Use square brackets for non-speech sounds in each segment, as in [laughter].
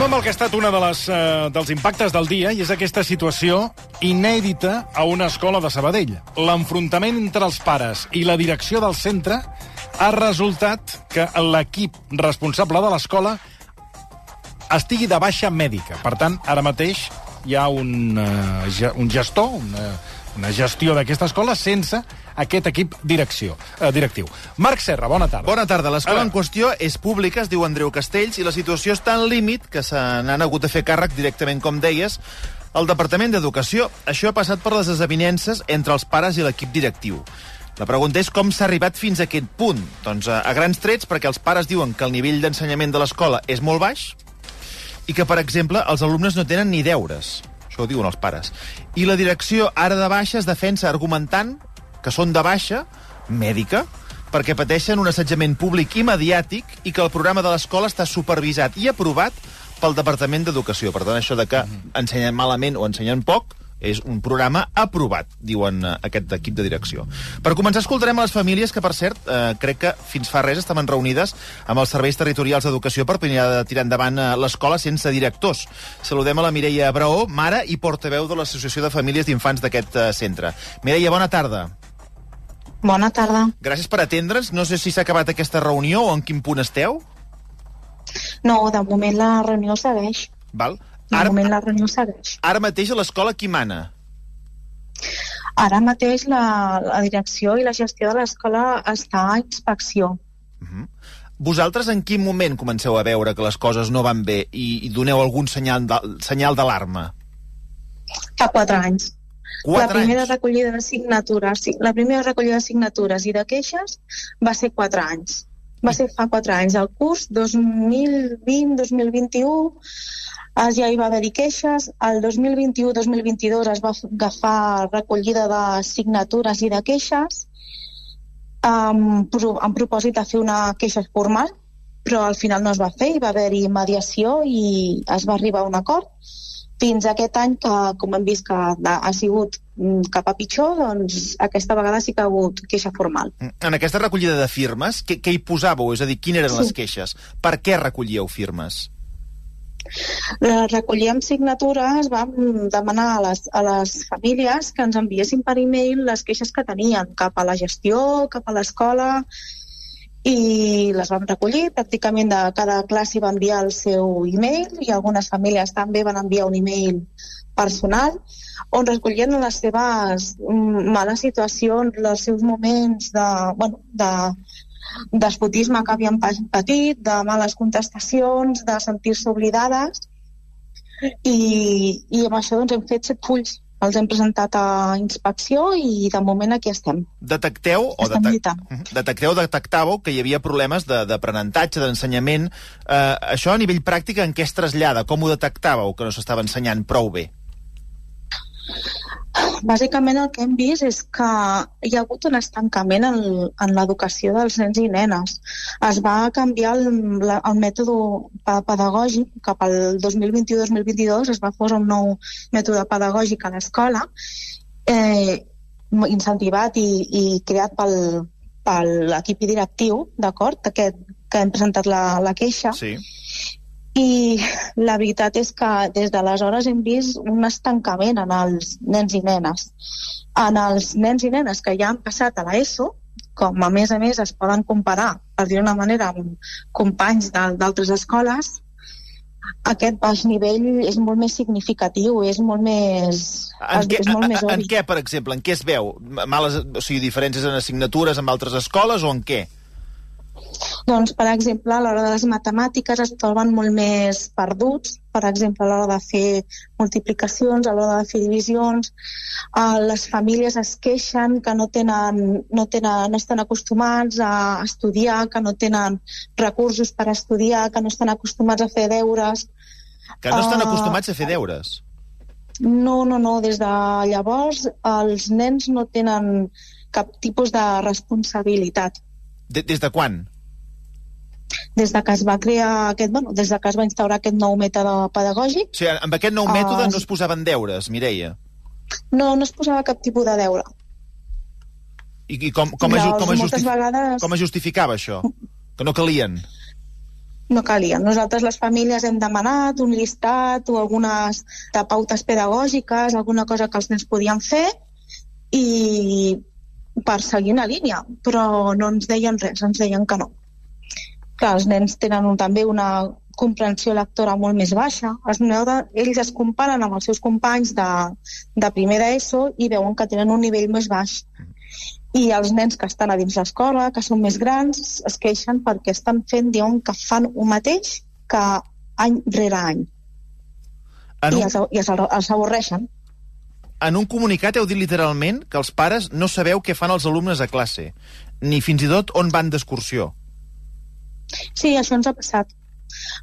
Anem amb el que ha estat una de les, eh, dels impactes del dia i és aquesta situació inèdita a una escola de Sabadell. L'enfrontament entre els pares i la direcció del centre ha resultat que l'equip responsable de l'escola estigui de baixa mèdica. Per tant, ara mateix hi ha un, uh, un gestor, una, una gestió d'aquesta escola sense aquest equip direcció, eh, directiu. Marc Serra, bona tarda. Bona tarda. L'escola en qüestió és pública, es diu Andreu Castells, i la situació està en límit que se n'han hagut de fer càrrec directament, com deies, al Departament d'Educació. Això ha passat per les desavinences entre els pares i l'equip directiu. La pregunta és com s'ha arribat fins a aquest punt. Doncs a, a grans trets, perquè els pares diuen que el nivell d'ensenyament de l'escola és molt baix i que, per exemple, els alumnes no tenen ni deures. Això ho diuen els pares. I la direcció, ara de baixa, es defensa argumentant que són de baixa mèdica perquè pateixen un assetjament públic i mediàtic i que el programa de l'escola està supervisat i aprovat pel Departament d'Educació. Per tant, això de que ensenyen malament o ensenyen poc és un programa aprovat, diuen eh, aquest equip de direcció. Per començar, escoltarem a les famílies que, per cert, eh, crec que fins fa res estaven reunides amb els serveis territorials d'educació per de tirar endavant eh, l'escola sense directors. Saludem a la Mireia Braó, mare i portaveu de l'Associació de Famílies d'Infants d'aquest eh, centre. Mireia, bona tarda. Bona tarda. Gràcies per atendre'ns. No sé si s'ha acabat aquesta reunió o en quin punt esteu. No, de moment la reunió segueix. Val? De Ara, moment la reunió segueix. ara mateix a l'escola qui mana? Ara mateix la, la direcció i la gestió de l'escola està a inspecció. Vosaltres en quin moment comenceu a veure que les coses no van bé i, i doneu algun senyal d'alarma? Fa quatre anys. la Quatre primera anys? recollida de signatures, sí, la primera recollida de signatures i de queixes va ser quatre anys. Va ser fa quatre anys. El curs 2020-2021 es, ja hi va haver-hi queixes. El 2021-2022 es va agafar recollida de signatures i de queixes amb, amb propòsit de fer una queixa formal, però al final no es va fer, hi va haver-hi mediació i es va arribar a un acord fins aquest any que, com hem vist que ha sigut mm, cap a pitjor, doncs aquesta vegada sí que ha hagut queixa formal. En aquesta recollida de firmes, què, què hi posàveu? És a dir, quines eren Sí. les queixes? Per què recollíeu firmes? La recollíem signatures, vam demanar a les, a les famílies que ens enviessin per e-mail les queixes que tenien cap a la gestió, cap a l'escola, i les vam recollir. Pràcticament de cada classe va enviar el seu e-mail i algunes famílies també van enviar un e-mail personal on recollien les seves mm, males situacions, els seus moments de, bueno, de despotisme que havien pa- patit, de males contestacions, de sentir-se oblidades i, i amb això doncs, hem fet set fulls. Els hem presentat a inspecció i de moment aquí estem. Detecteu o Estem detec. Mhm. detecteu, detectàveu que hi havia problemes de- d'aprenentatge, d'ensenyament. Eh, això a nivell pràctic en què es trasllada? Com ho detectàveu, que no s'estava ensenyant prou bé? Bàsicament el que hem vist és que hi ha hagut un estancament en, en l'educació dels nens i nenes. Es va canviar el, el mètode pedagògic cap al 2021-2022, es va posar un nou mètode pedagògic a l'escola, eh, incentivat i, i creat pel, l'equip directiu, d'acord, que hem presentat la, la queixa, Sí. I la veritat és que des d'aleshores hem vist un estancament en els nens i nenes. En els nens i nenes que ja han passat a l'ESO, com a més a més es poden comparar, per dir una manera, amb companys d'altres escoles, aquest baix nivell és molt més significatiu, és molt més, En què, és molt més en, què, per exemple? En què es veu? Males, o sigui, diferències en assignatures amb altres escoles o en què? Doncs, per exemple, a l'hora de les matemàtiques es troben molt més perduts, per exemple, a l'hora de fer multiplicacions, a l'hora de fer divisions, eh, les famílies es queixen que no tenen, no tenen, no estan acostumats a estudiar, que no tenen recursos per estudiar, que no estan acostumats a fer deures. Que no estan Ah. acostumats a fer deures. No, no, no, des de llavors els nens no tenen cap tipus de responsabilitat. De, des de quan? Des de que es va crear aquest, bueno, des de que es va instaurar aquest nou mètode pedagògic, O sigui, amb aquest nou Ah, mètode no sí. es posaven deures, Mireia. no, no es posava cap tipus de deure. I, i com, com, es, ju- com, es, Llavors, justifi- vegades... com es justificava això? Que no calien? no calia. Nosaltres, les famílies, hem demanat un llistat o algunes de pautes pedagògiques, alguna cosa que els nens podien fer i per seguir una línia, però no ens deien res, ens deien que no. Que els nens tenen un, també una comprensió lectora molt més baixa. Els de, ells es comparen amb els seus companys de, de primer d'ESO i veuen que tenen un nivell més baix. I els nens que estan a dins l'escola, que són més grans, es queixen perquè estan fent, diuen que fan el mateix que any rere any. En un... I, els, i els, els avorreixen. En un comunicat heu dit literalment que els pares no sabeu què fan els alumnes a classe, ni fins i tot on van d'excursió. Sí, això ens ha passat.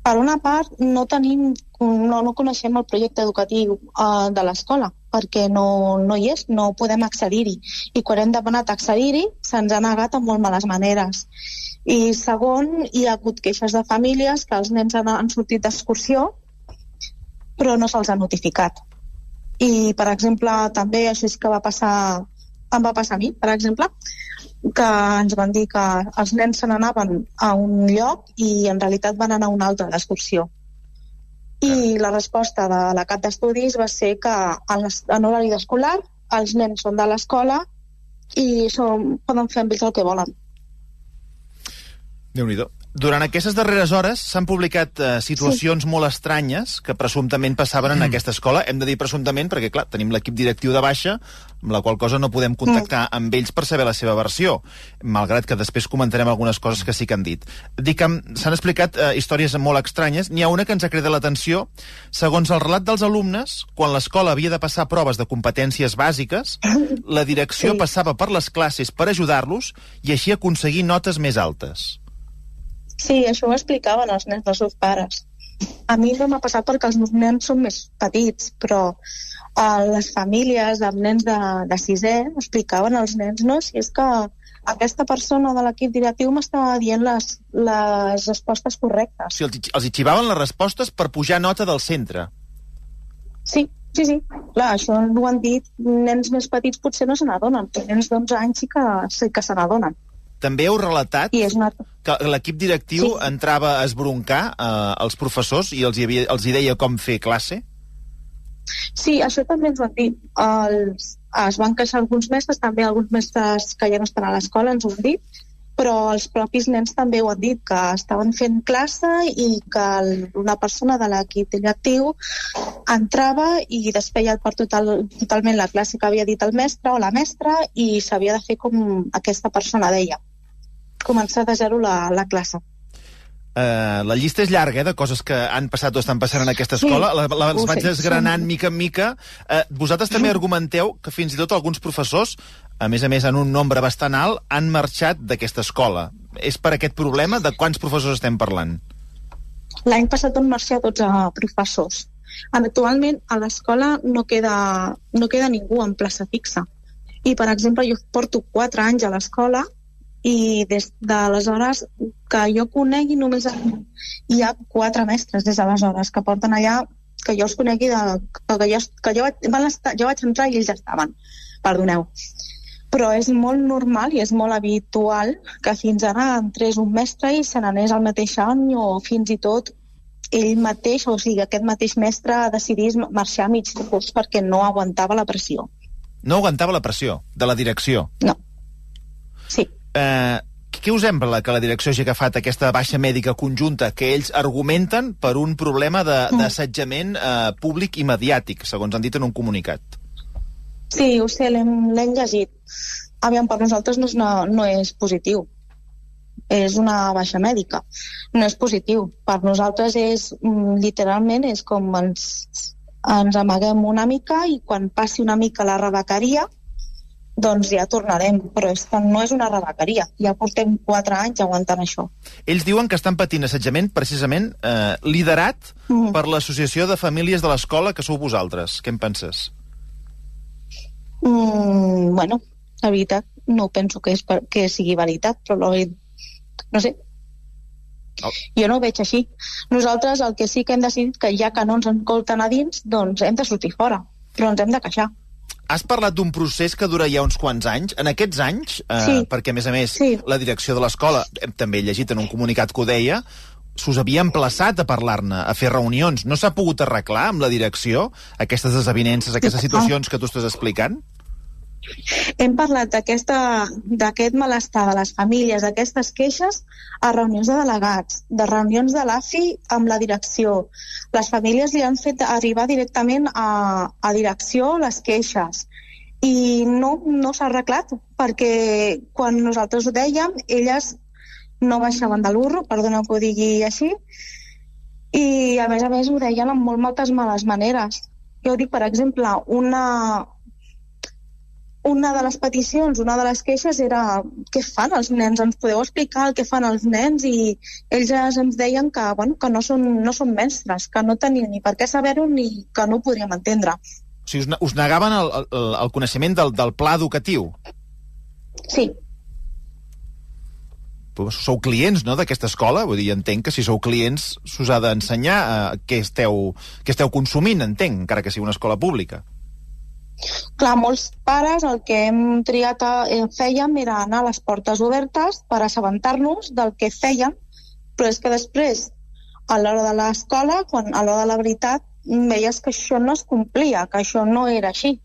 Per una part, no tenim, no, no coneixem el projecte educatiu uh, de l'escola, perquè no, no hi és, no podem accedir-hi. I quan hem demanat accedir-hi, se'ns ha negat amb molt males maneres. I segon, hi ha hagut queixes de famílies que els nens han, han sortit d'excursió, però no se'ls ha notificat. I, per exemple, també això és que va passar, em va passar a mi, per exemple, que ens van dir que els nens se n'anaven a un lloc i en realitat van anar a un altre d'excursió. I ah. la resposta de la CAT d'Estudis va ser que en horari escolar els nens són de l'escola i són, poden fer amb ells el que volen. déu nhi durant aquestes darreres hores s'han publicat eh, situacions sí. molt estranyes que presumptament passaven en mm. aquesta escola. Hem de dir presumptament perquè, clar, tenim l'equip directiu de baixa, amb la qual cosa no podem contactar mm. amb ells per saber la seva versió, malgrat que després comentarem algunes coses que sí que han dit. Dic que s'han explicat eh, històries molt estranyes. N'hi ha una que ens ha cridat l'atenció. Segons el relat dels alumnes, quan l'escola havia de passar proves de competències bàsiques, la direcció sí. passava per les classes per ajudar-los i així aconseguir notes més altes. Sí, això ho explicaven els nens dels seus pares. A mi no m'ha passat perquè els meus nens són més petits, però a les famílies amb nens de, de sisè explicaven als nens, no, si és que aquesta persona de l'equip directiu m'estava dient les, les respostes correctes. Sigui, els, els xivaven les respostes per pujar nota del centre. Sí, sí, sí. Clar, això ho han dit nens més petits potser no se n'adonen, però nens d'11 anys sí que, sí que se n'adonen. També heu relatat una... que l'equip directiu sí. entrava a esbroncar eh, els professors i els hi, havia, els hi deia com fer classe? Sí, això també ens ho han dit. Els, es van queixar alguns mestres, també alguns mestres que ja no estan a l'escola ens ho han dit, però els propis nens també ho han dit, que estaven fent classe i que el, una persona de l'equip directiu entrava i desfeia per total, totalment la classe que havia dit el mestre o la mestra i s'havia de fer com aquesta persona deia començar de zero la, la classe. Uh, la llista és llarga, eh, de coses que han passat o estan passant en aquesta escola. Sí, la, les vaig desgranant sí. mica en mica. Uh, vosaltres també argumenteu que fins i tot alguns professors, a més a més en un nombre bastant alt, han marxat d'aquesta escola. És per aquest problema? De quants professors estem parlant? L'any passat van marxar 12 professors. Actualment a l'escola no, queda, no queda ningú en plaça fixa. I, per exemple, jo porto 4 anys a l'escola i des d'aleshores que jo conegui només hi ha quatre mestres des d'aleshores que porten allà que jo els conegui de, que, jo, que jo, van estar, jo vaig entrar i ells ja estaven perdoneu però és molt normal i és molt habitual que fins ara entrés un mestre i se n'anés al mateix any o fins i tot ell mateix, o sigui, aquest mateix mestre decidís marxar a mig de curs perquè no aguantava la pressió. No aguantava la pressió de la direcció? No. Sí. Eh, què us sembla que la direcció hagi agafat aquesta baixa mèdica conjunta que ells argumenten per un problema mm. d'assetjament eh, públic i mediàtic, segons han dit en un comunicat? Sí, ho sé, l'hem llegit. Aviam, per nosaltres no és, una, no és positiu. És una baixa mèdica. No és positiu. Per nosaltres és, mm, literalment, és com ens, ens amaguem una mica i quan passi una mica la rebequeria doncs ja tornarem, però és que no és una rebequeria. Ja portem quatre anys aguantant això. Ells diuen que estan patint assetjament precisament eh, liderat mm. per l'Associació de Famílies de l'Escola, que sou vosaltres. Què en penses? Mm, bueno, la veritat, no penso que, és per, que sigui veritat, però no sé, Oh. Jo no ho veig així. Nosaltres el que sí que hem decidit que ja que no ens encolten a dins, doncs hem de sortir fora, però ens hem de queixar. Has parlat d'un procés que dura ja uns quants anys. En aquests anys, eh, sí. perquè a més a més sí. la direcció de l'escola, també he llegit en un comunicat que ho deia, s'us havia emplaçat a parlar-ne, a fer reunions. No s'ha pogut arreglar amb la direcció aquestes desavinences, aquestes situacions que tu estàs explicant? Hem parlat d'aquest malestar de les famílies, d'aquestes queixes, a reunions de delegats, de reunions de l'AFI amb la direcció. Les famílies li han fet arribar directament a, a direcció les queixes i no, no s'ha arreglat perquè quan nosaltres ho dèiem elles no baixaven de l'urro, perdona que ho digui així, i a més a més ho deien amb molt moltes males maneres. Jo dic, per exemple, una, una de les peticions, una de les queixes era què fan els nens, ens podeu explicar el que fan els nens i ells ens deien que, bueno, que no, són, no són mestres, que no tenien ni per què saber-ho ni que no ho podríem entendre. O sigui, us, us negaven el, el, el coneixement del, del pla educatiu? Sí. Però sou clients, no?, d'aquesta escola? Vull dir, entenc que si sou clients s'us ha d'ensenyar eh, què, esteu, què esteu consumint, entenc, encara que sigui una escola pública. Clar, molts pares el que hem triat a, eh, fèiem era anar a les portes obertes per assabentar-nos del que fèiem, però és que després, a l'hora de l'escola, quan a l'hora de la veritat, veies que això no es complia, que això no era així.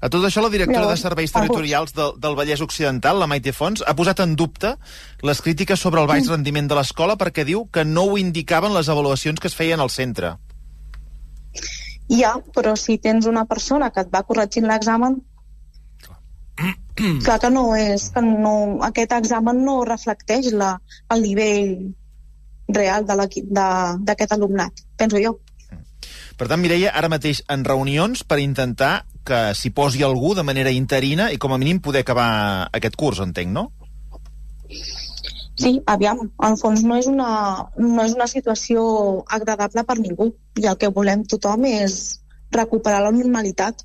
A tot això, la directora Llavors, de Serveis Territorials del, del Vallès Occidental, la Maite Fons, ha posat en dubte les crítiques sobre el baix mm. rendiment de l'escola perquè diu que no ho indicaven les avaluacions que es feien al centre. Ja, però si tens una persona que et va corregint l'examen, clar que no és, que no, aquest examen no reflecteix la, el nivell real d'aquest alumnat, penso jo. Per tant, Mireia, ara mateix en reunions per intentar que s'hi posi algú de manera interina i com a mínim poder acabar aquest curs, entenc, no? Sí, aviam, en fons no és, una, no és una situació agradable per ningú i el que volem tothom és recuperar la normalitat.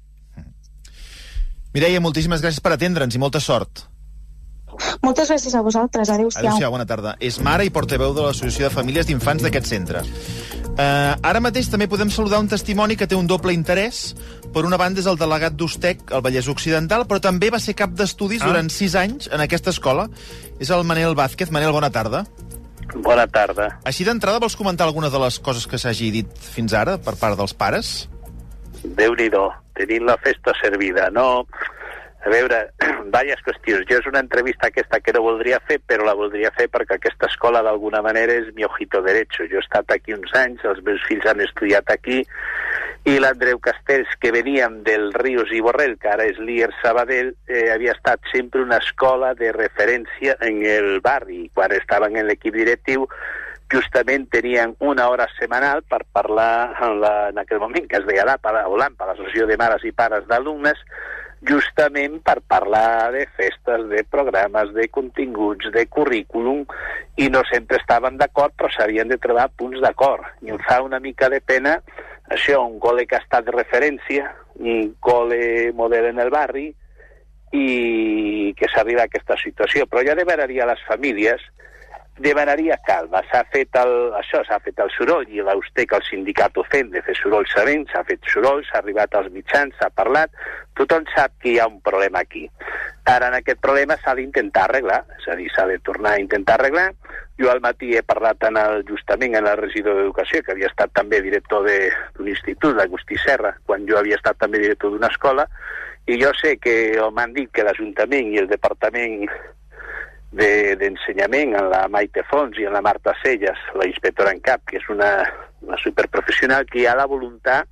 Mireia, moltíssimes gràcies per atendre'ns i molta sort. Moltes gràcies a vosaltres. Adéu-siau. Adéu-siau, bona tarda. És mare i portaveu de l'Associació de Famílies d'Infants d'aquest centre. Uh, ara mateix també podem saludar un testimoni que té un doble interès. Per una banda és el delegat d'Ustec, al Vallès Occidental, però també va ser cap d'estudis ah. durant sis anys en aquesta escola. És el Manel Vázquez. Manel, bona tarda. Bona tarda. Així d'entrada vols comentar alguna de les coses que s'hagi dit fins ara per part dels pares? Déu-n'hi-do, tenint la festa servida. No, a veure, [clears throat] diverses qüestions. Jo és una entrevista aquesta que no voldria fer, però la voldria fer perquè aquesta escola d'alguna manera és mi ojito derecho. Jo he estat aquí uns anys, els meus fills han estudiat aquí, i l'Andreu Castells, que veníem del Rius i Borrell, que ara és l'IER Sabadell, eh, havia estat sempre una escola de referència en el barri. Quan estaven en l'equip directiu, justament tenien una hora setmanal per parlar en, la, en aquell moment que es deia l'APA, o l'AMPA, l'Associació de Mares i Pares d'Alumnes, justament per parlar de festes, de programes, de continguts, de currículum, i no sempre estaven d'acord, però s'havien de trobar punts d'acord. I em fa una mica de pena això, un col·le que ha estat de referència, un col·le model en el barri, i que s'arriba a aquesta situació. Però ja demanaria a les famílies demanaria calma. S'ha fet el, això, s'ha fet el soroll i l'Austec, el sindicat ho fent de fer soroll sabent, s'ha fet soroll, s'ha arribat als mitjans, s'ha parlat, tothom sap que hi ha un problema aquí. Ara, en aquest problema s'ha d'intentar arreglar, és a dir, s'ha de tornar a intentar arreglar. Jo al matí he parlat en el, justament en el regidor d'Educació, que havia estat també director d'un institut, d'Agustí Serra, quan jo havia estat també director d'una escola, i jo sé que m'han dit que l'Ajuntament i el Departament d'ensenyament de, en la Maite Fons i en la Marta Selles, la inspectora en cap, que és una, una superprofessional que hi ha la voluntat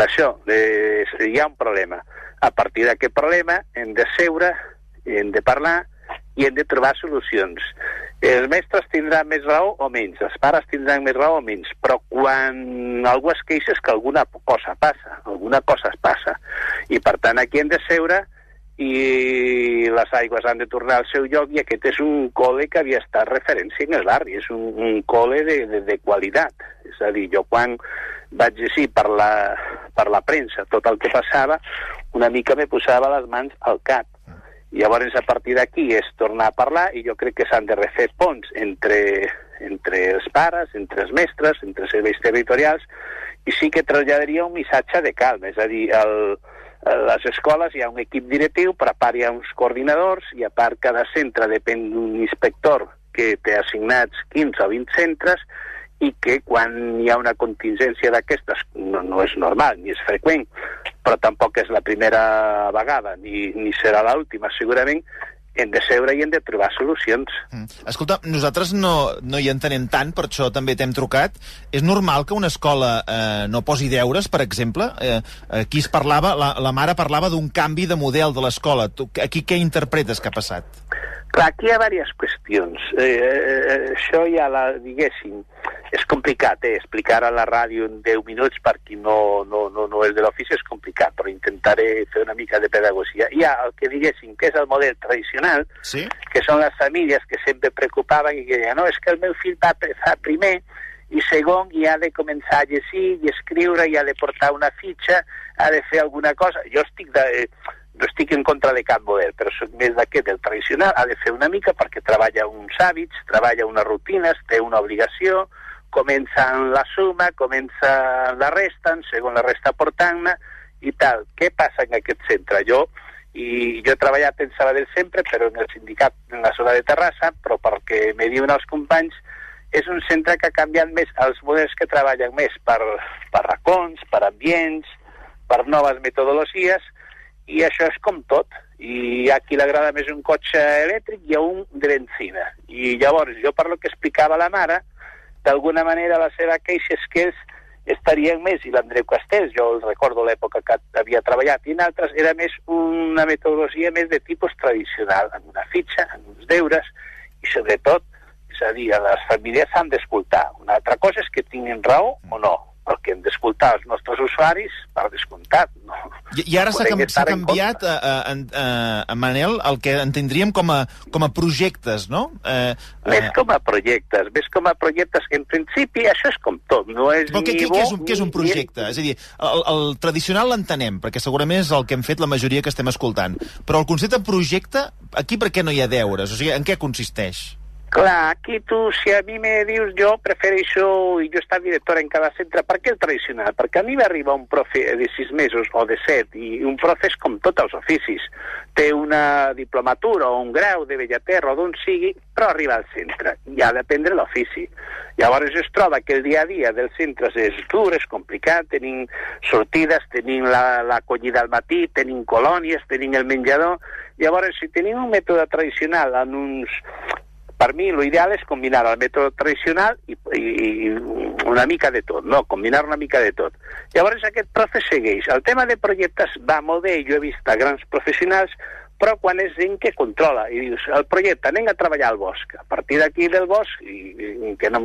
d'això, hi ha un problema. A partir d'aquest problema hem de seure, hem de parlar i hem de trobar solucions. Els mestres tindran més raó o menys, els pares tindran més raó o menys, però quan algú es queixa és que alguna cosa passa, alguna cosa es passa. I per tant aquí hem de seure i les aigües han de tornar al seu lloc i aquest és un col·le que havia estat referència en el barri, és un, un col·le de, de, de qualitat. És a dir, jo quan vaig llegir per la, per la premsa tot el que passava, una mica me posava les mans al cap. Llavors, a partir d'aquí és tornar a parlar i jo crec que s'han de refer ponts entre, entre els pares, entre els mestres, entre els serveis territorials, i sí que traslladaria un missatge de calma, és a dir, el, les escoles hi ha un equip directiu, però a part hi ha uns coordinadors i a part cada centre depèn d'un inspector que té assignats 15 o 20 centres i que quan hi ha una contingència d'aquestes no, no és normal ni és freqüent, però tampoc és la primera vegada ni, ni serà l'última segurament, hem de seure i hem de trobar solucions. Mm. Escolta, nosaltres no, no hi entenem tant, per això també t'hem trucat. És normal que una escola eh, no posi deures, per exemple? Eh, aquí es parlava, la, la mare parlava d'un canvi de model de l'escola. Aquí què interpretes que ha passat? Clar, aquí hi ha diverses qüestions. Eh, eh, eh, això ja la, diguéssim, és complicat, eh? explicar a la ràdio en 10 minuts per qui no, no, no, no és de l'ofici és complicat, però intentaré fer una mica de pedagogia. Hi ha el que diguéssim que és el model tradicional, sí? que són les famílies que sempre preocupaven i que deien, no, és que el meu fill va, fa primer i segon i ha de començar a llegir i escriure i ha de portar una fitxa, ha de fer alguna cosa. Jo estic de, eh, no estic en contra de cap model, però soc més d'aquest, del tradicional, ha de fer una mica perquè treballa uns hàbits, treballa unes rutines, té una obligació, comença en la suma, comença en la resta, en segon la resta portant-ne, i tal. Què passa en aquest centre? Jo, i jo he treballat en Sabadell sempre, però en el sindicat en la zona de Terrassa, però perquè me diuen els companys, és un centre que ha canviat més els models que treballen més per, per racons, per ambients, per noves metodologies, i això és com tot. I a qui l'agrada més un cotxe elèctric i a un de benzina. I llavors, jo per lo que explicava la mare, d'alguna manera la seva queixa és que ells estarien més, i l'Andreu Castells, jo el recordo l'època que havia treballat, i en altres era més una metodologia més de tipus tradicional, amb una fitxa, amb uns deures, i sobretot, és a dir, les famílies s'han d'escoltar. Una altra cosa és que tinguin raó o no, el que hem d'escoltar els nostres usuaris, per descomptat. No, I, i ara s'ha canviat, a, a, a, a Manel, el que entendríem com a, com a projectes, no? Eh, més eh... com a projectes, més com a projectes que en principi això és com tot, no és Però què, ni què, què, és un, què és un projecte? Ni... És a dir, el, el tradicional l'entenem, perquè segurament és el que hem fet la majoria que estem escoltant, però el concepte projecte, aquí per què no hi ha deures? O sigui, en què consisteix? Clar, aquí tu, si a mi me dius, jo prefereixo, i jo estar directora en cada centre, per què el tradicional? Perquè a mi va arribar un profe de sis mesos o de set, i un profe és com tots els oficis. Té una diplomatura o un grau de Bellaterra o d'on sigui, però arriba al centre, i ha d'aprendre l'ofici. Llavors es troba que el dia a dia dels centres és dur, és complicat, tenim sortides, tenim l'acollida la, al matí, tenim colònies, tenim el menjador... Llavors, si tenim un mètode tradicional en uns per mi l'ideal és combinar el mètode tradicional i, i, una mica de tot, no? Combinar una mica de tot. Llavors aquest procés segueix. El tema de projectes va molt bé, jo he vist grans professionals però quan és gent que controla i dius, el projecte, anem a treballar al bosc. A partir d'aquí del bosc i, i que, no,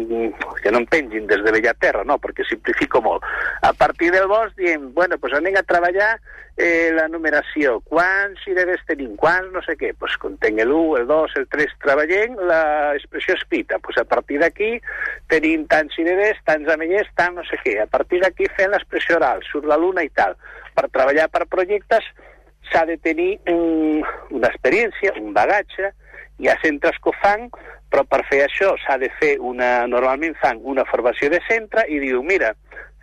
que no em pengin des de Bellaterra no, perquè simplifico molt. A partir del bosc diem, bueno, pues anem a treballar eh, la numeració. Quants cireres tenim, quants no sé què? Pues contenc l'1, el 2, el 3 treballem l'expressió escrita pues a partir d'aquí tenim tants cireres tants amenyers, tant no sé què. A partir d'aquí fem l'expressió oral, surt la luna i tal. Per treballar per projectes s'ha de tenir un, una experiència, un bagatge, hi ha centres que ho fan, però per fer això s'ha de fer una... Normalment fan una formació de centre i diu, mira,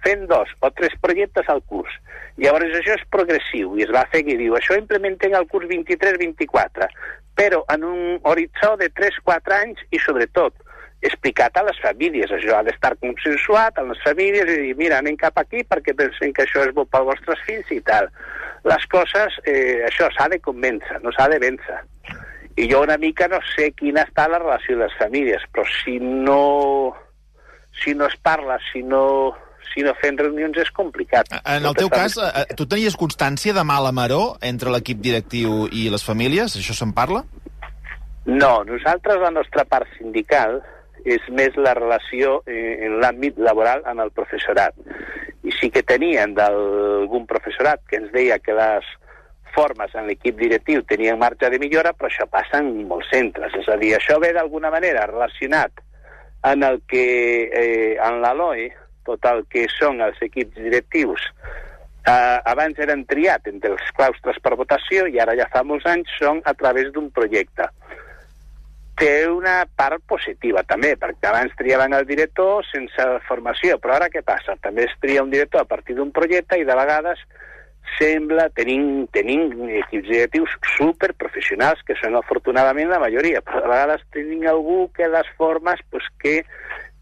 fent dos o tres projectes al curs. Llavors això és progressiu i es va fer i diu, això implementem al curs 23-24, però en un horitzó de 3-4 anys i sobretot explicat a les famílies. Això ha d'estar consensuat a les famílies i dir, mira, anem cap aquí perquè pensem que això és bo pels vostres fills i tal. Les coses, eh, això s'ha de convèncer, no s'ha de vèncer. I jo una mica no sé quina està la relació de les famílies, però si no, si no es parla, si no, si no fem reunions és complicat. En el teu cas, eh, tu tenies constància de mala maró entre l'equip directiu i les famílies? Això se'n parla? No, nosaltres, la nostra part sindical, és més la relació eh, en l'àmbit laboral amb el professorat. I sí que tenien d'algun professorat que ens deia que les formes en l'equip directiu tenien marge de millora, però això passa en molts centres. És a dir, això ve d'alguna manera relacionat en el que eh, en l'ALOE, tot el que són els equips directius, eh, abans eren triat entre els claustres per votació i ara ja fa molts anys són a través d'un projecte té una part positiva també, perquè abans triaven el director sense formació, però ara què passa? També es tria un director a partir d'un projecte i de vegades sembla, tenim, tenim equips directius superprofessionals, que són afortunadament la majoria, però a vegades tenim algú que les formes pues, que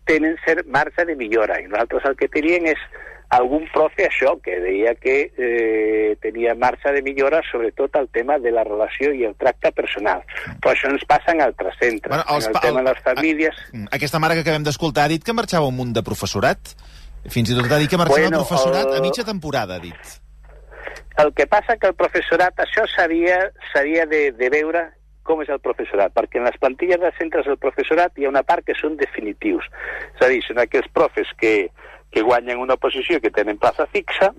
tenen cert marge de millora, i nosaltres el que teníem és algun profe això, que deia que eh, tenia marxa de millora sobretot el tema de la relació i el tracte personal. Però això ens passa en altres centres. Bueno, els en el tema de les famílies... a- Aquesta mare que acabem d'escoltar ha dit que marxava un munt de professorat. Fins i tot ha dit que marxava Bueno, professorat a el- mitja temporada, ha dit. El que passa que el professorat, això seria, seria de, de veure com és el professorat, perquè en les plantilles de centres del professorat hi ha una part que són definitius. És a dir, són aquells profes que, que guanyen una posició que tenen plaça fixa,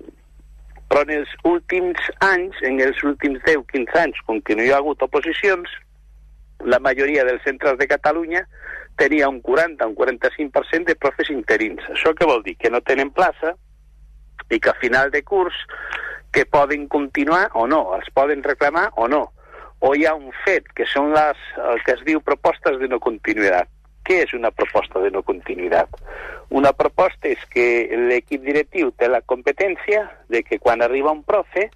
però en els últims anys, en els últims 10-15 anys, com que no hi ha hagut oposicions, la majoria dels centres de Catalunya tenia un 40, un 45% de profes interins. Això què vol dir? Que no tenen plaça i que a final de curs que poden continuar o no, els poden reclamar o no. O hi ha un fet, que són les, el que es diu propostes de no continuïtat. Què és una proposta de no continuïtat? Una proposta és que l'equip directiu té la competència de que quan arriba un profe,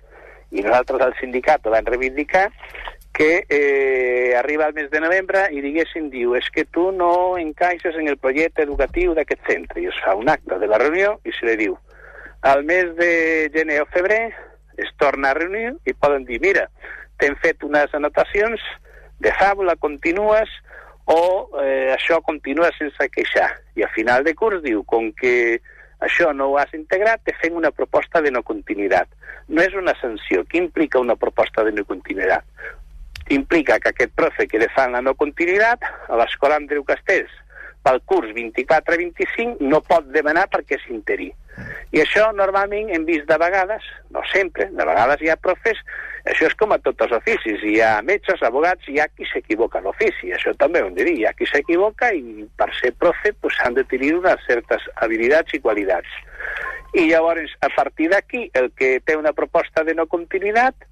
i nosaltres al sindicat ho vam reivindicar, que eh, arriba al mes de novembre i diguéssim, diu, és que tu no encaixes en el projecte educatiu d'aquest centre. I es fa un acte de la reunió i se li diu, al mes de gener o febrer es torna a reunir i poden dir, mira, t'hem fet unes anotacions de fàbula, continues, o eh, això continua sense queixar. I a final de curs diu, com que això no ho has integrat, te fem una proposta de no continuïtat. No és una sanció. Què implica una proposta de no continuïtat? Implica que aquest profe que li fan la no continuïtat a l'escola Andreu Castells pel curs 24-25 no pot demanar perquè s'interí. I això normalment hem vist de vegades, no sempre, de vegades hi ha profes, això és com a tots els oficis, hi ha metges, abogats, hi ha qui s'equivoca a l'ofici, això també ho hem de dir, hi ha qui s'equivoca i per ser profe pues, han de tenir unes certes habilitats i qualitats. I llavors, a partir d'aquí, el que té una proposta de no continuïtat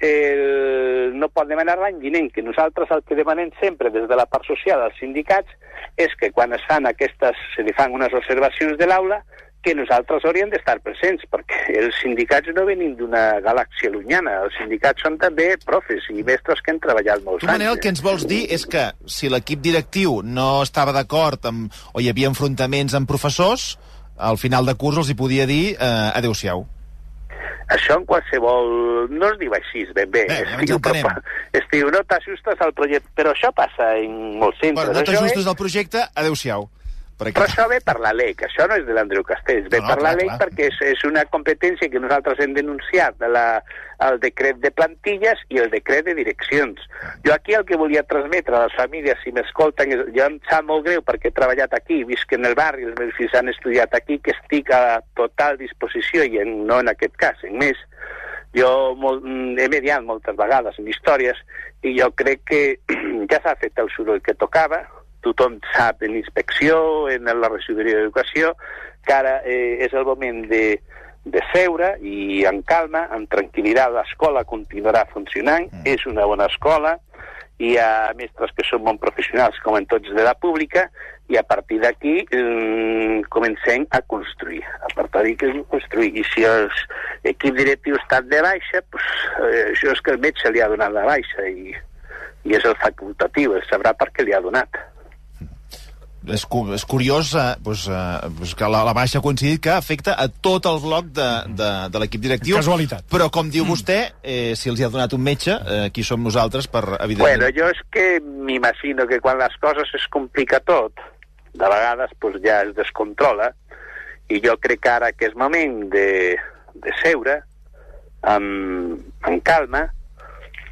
el, no pot demanar l'any vinent, que nosaltres el que demanem sempre des de la part social als sindicats és que quan es fan aquestes, se li fan unes observacions de l'aula, que nosaltres hauríem d'estar presents, perquè els sindicats no venim d'una galàxia llunyana, els sindicats són també profes i mestres que han treballat molts Tu, Manel, el anys. que ens vols dir és que si l'equip directiu no estava d'acord amb, o hi havia enfrontaments amb professors, al final de curs els hi podia dir eh, adeu-siau. Això en qualsevol... No es diu així, ben bé. Bé, es, ja ens diu, entenem. propo- es diu no t'ajustes al projecte, però això passa en molts centres. Bueno, no t'ajustes al projecte, adeu-siau. Perquè... Però això ve per la LEC, això no és de l'Andreu Castells, ve No, no, per la clar, LEC clar. perquè és, és una competència que nosaltres hem denunciat de la, el decret de plantilles i el decret de direccions. Jo aquí el que volia transmetre a les famílies, si m'escolten, jo em sap molt greu perquè he treballat aquí, visc en el barri, els meus fills han estudiat aquí, que estic a total disposició, i en, no en aquest cas, en més, jo molt, mm, he mediat moltes vegades en històries i jo crec que [clears throat] ja s'ha fet el soroll que tocava, tothom sap en inspecció, en la regidoria d'educació, que ara eh, és el moment de, de seure i en calma, amb tranquil·litat, l'escola continuarà funcionant, mm. és una bona escola, hi ha mestres que són bons professionals, com en tots de la pública, i a partir d'aquí eh, comencem a construir. A partir d'aquí construir. I si l'equip directiu està de baixa, pues, eh, això és que el metge li ha donat la baixa i, i és el facultatiu, ell sabrà per què li ha donat. És, cu és curiós eh, doncs, eh, doncs que la, la baixa ha coincidit que afecta a tot el bloc de, de, de l'equip directiu. Casualitat. Però, com diu vostè, eh, si els hi ha donat un metge, eh, qui som nosaltres per, evidentment... Bueno, jo és que m'imagino que quan les coses es complica tot, de vegades pues, ja es descontrola, i jo crec que ara que és moment de, de seure amb, amb calma,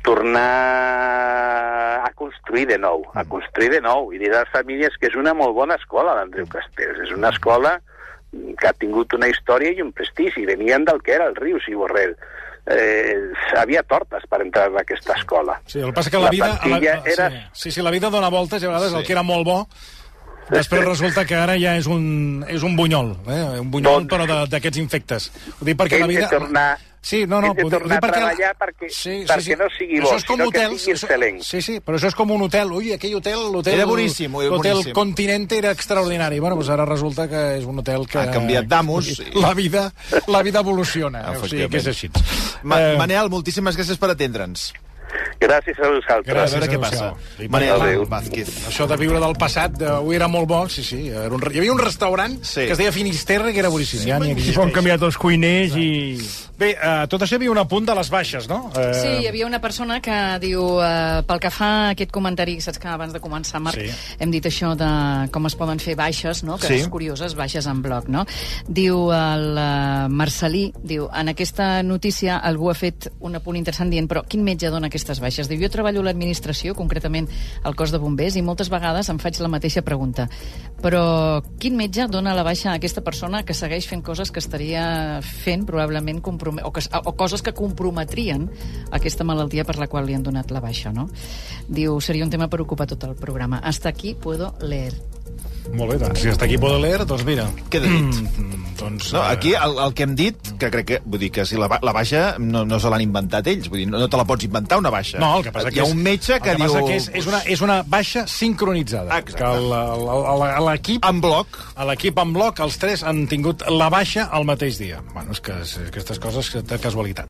tornar a construir de nou, a construir de nou, i dir a les famílies que és una molt bona escola, l'Andreu Castells. És una escola que ha tingut una història i un prestigi. Venien del que era el Rius i Borrell. Eh, havia tortes per entrar en aquesta escola. Sí, el que passa que la, La vida... plantilla la, era- sí, sí, la vida dona voltes i a vegades Sí. el que era molt bo després resulta que ara ja és un, és un bunyol, eh? un bunyol Doncs- però d'aquests infectes. Ho dic perquè la vida... tornar Sí, no, no, Hem de tornar a perquè- treballar perquè, perquè no sigui bo, és com sinó que hotels, sigui això- excel·lent. Sí, sí, però això és com un hotel. Ui, aquell hotel, l'hotel... Era boníssim, L'hotel. Continente era extraordinari. Bueno, doncs ara resulta que és un hotel que... Ha canviat d'amos [laughs] i- La vida, la vida evoluciona. o sigui, que és així. Ma Eh, Manel, moltíssimes gràcies per atendre'ns. Gràcies a vosaltres. A Gràcies. veure què passa. Sí, Manel. Vázquez. Això de viure del passat, avui era molt bo, sí, sí. Era un, hi havia un restaurant Sí. que es deia Finisterre, que era boníssim. Ja ni Si existeix. han canviat els cuiners i... Bé, uh, tot això hi havia un apunt de les baixes, no? Uh, Sí, hi havia una persona que diu, eh, pel que fa a aquest comentari, saps que abans de començar, Marc, Sí. hem dit això de com es poden fer baixes, no? que Sí. és curioses, baixes en bloc, no? Diu el uh, Marcelí, diu, en aquesta notícia algú ha fet un apunt interessant dient, però quin metge dona aquestes baixes? Diu, jo treballo a l'administració, concretament al cos de bombers, i moltes vegades em faig la mateixa pregunta. Però quin metge dona la baixa a aquesta persona que segueix fent coses que estaria fent probablement comprome o, que, o coses que comprometrien aquesta malaltia per la qual li han donat la baixa, no? Diu, seria un tema per ocupar tot el programa. Hasta aquí puedo leer. Molt bé, doncs si està aquí leer, doncs mira. Què he dit? Mm, doncs, No, eh, aquí el, el que hem dit, que crec que, vull dir que si la, la baixa no, no se l'han inventat ells, vull dir, no, no te la pots inventar una baixa. No, el que passa Hi que ha és, un metge que, que diu... que és, és, una, és una baixa sincronitzada. Exacte. Que l'equip En bloc, a l'equip en bloc, els tres han tingut la baixa al mateix dia. Bueno, és que és, aquestes coses de casualitat.